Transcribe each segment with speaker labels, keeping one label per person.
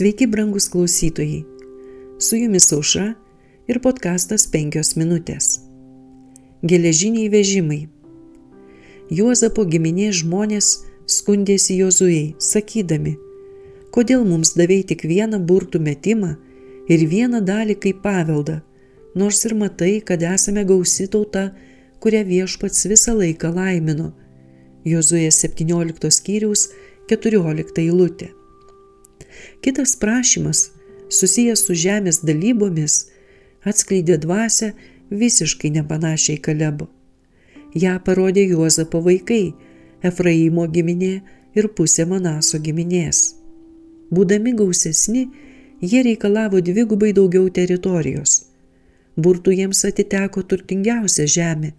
Speaker 1: Sveiki, brangus klausytojai. Su jumis auša ir podkastas 5 minutės. Geležiniai vežimai. Juozapo giminės žmonės skundėsi Jozujai, sakydami, kodėl mums davėjai tik vieną burtų metimą ir vieną dalį kaip paveldą, nors ir matai, kad esame gausi tauta, kurią viešpats visą laiką laimino. Jozuė 17 skyriaus 14 eilutė. Kitas prašymas, susijęs su žemės dalybomis, atskleidė dvasę visiškai nepanašiai Kalebo. Ja parodė Juozapo vaikai, Efraimo giminė ir pusė Manaso giminės. Būdami gausesni, jie reikalavo dvigubai daugiau teritorijos. Burtų jiems atiteko turtingiausia žemė,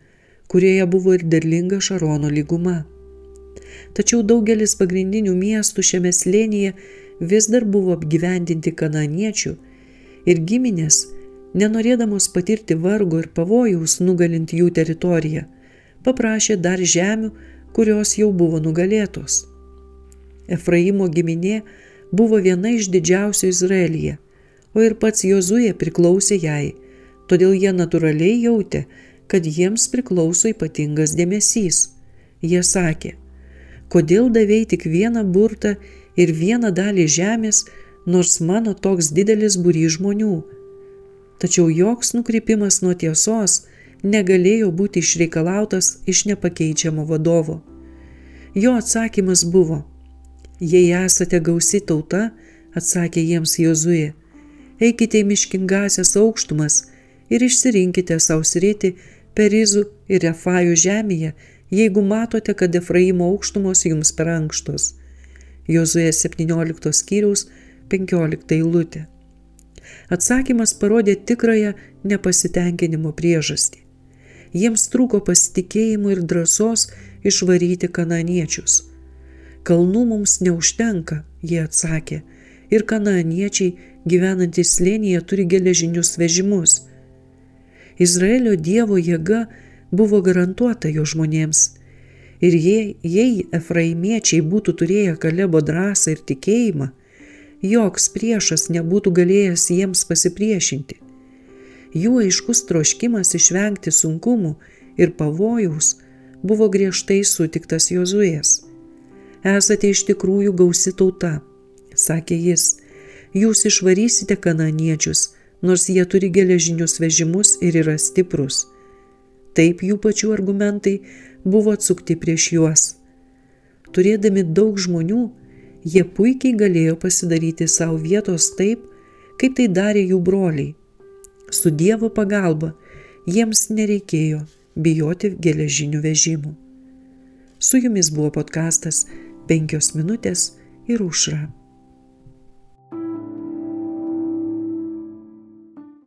Speaker 1: kurioje buvo ir derlinga Šarono lyguma. Tačiau daugelis pagrindinių miestų šiame slėnyje vis dar buvo apgyvendinti kananiečių ir giminės, nenorėdamos patirti vargo ir pavojaus nugalint jų teritoriją, paprašė dar žemių, kurios jau buvo nugalėtos. Efraimo giminė buvo viena iš didžiausių Izraelyje, o ir pats Jozuje priklausė jai, todėl jie natūraliai jautė, kad jiems priklauso ypatingas dėmesys. Jie sakė, kodėl davėjai tik vieną burtą ir vieną dalį žemės, nors mano toks didelis būry žmonių. Tačiau joks nukrypimas nuo tiesos negalėjo būti išreikalautas iš nepakeičiamo vadovo. Jo atsakymas buvo, jei esate gausi tauta, atsakė jiems Jozuje, eikite į miškingasias aukštumas ir išsirinkite savo sritį Perizų ir Refajų žemėje, jeigu matote, kad Efraimo aukštumos jums per ankštos. Jozuė 17 skyriaus 15 eilutė. Atsakymas parodė tikrąją nepasitenkinimo priežastį. Jiems trūko pasitikėjimo ir drąsos išvaryti kananiečius. Kalnų mums neužtenka, jie atsakė, ir kananiečiai gyvenantys slėnyje turi geležinius vežimus. Izraelio Dievo jėga buvo garantuota jo žmonėms Ir jei, jei efraimiečiai būtų turėję Kalebo drąsą ir tikėjimą, joks priešas nebūtų galėjęs jiems pasipriešinti. Jų aiškus troškimas išvengti sunkumų ir pavojaus buvo griežtai sutiktas Jozuės. Esate iš tikrųjų gausi tauta, sakė jis, jūs išvarysite kananiečius, nors jie turi geležinius vežimus ir yra stiprus. Taip jų pačių argumentai buvo atsukti prieš juos. Turėdami daug žmonių, jie puikiai galėjo pasidaryti savo vietos taip, kaip tai darė jų broliai. Su Dievo pagalba jiems nereikėjo bijoti geležinių vežimų. Su jumis buvo podkastas 5 minutės ir užra.